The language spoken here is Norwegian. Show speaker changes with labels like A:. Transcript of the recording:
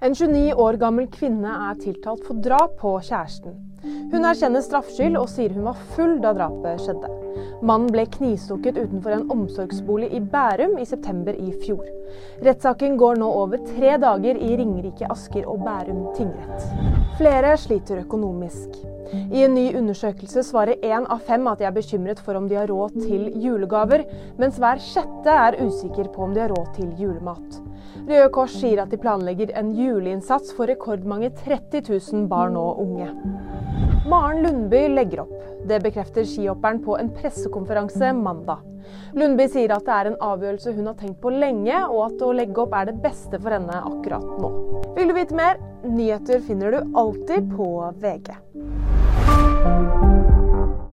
A: En 29 år gammel kvinne er tiltalt for drap på kjæresten. Hun erkjenner straffskyld og sier hun var full da drapet skjedde. Mannen ble knivstukket utenfor en omsorgsbolig i Bærum i september i fjor. Rettssaken går nå over tre dager i Ringerike, Asker og Bærum tingrett. Flere sliter økonomisk. I en ny undersøkelse svarer én av fem at de er bekymret for om de har råd til julegaver, mens hver sjette er usikker på om de har råd til julemat. Røde Kors sier at de planlegger en juleinnsats for rekordmange 30 000 barn og unge. Maren Lundby legger opp. Det bekrefter skihopperen på en pressekonferanse mandag. Lundby sier at det er en avgjørelse hun har tenkt på lenge, og at å legge opp er det beste for henne akkurat nå. Vil du vite mer? Nyheter finner du alltid på VG.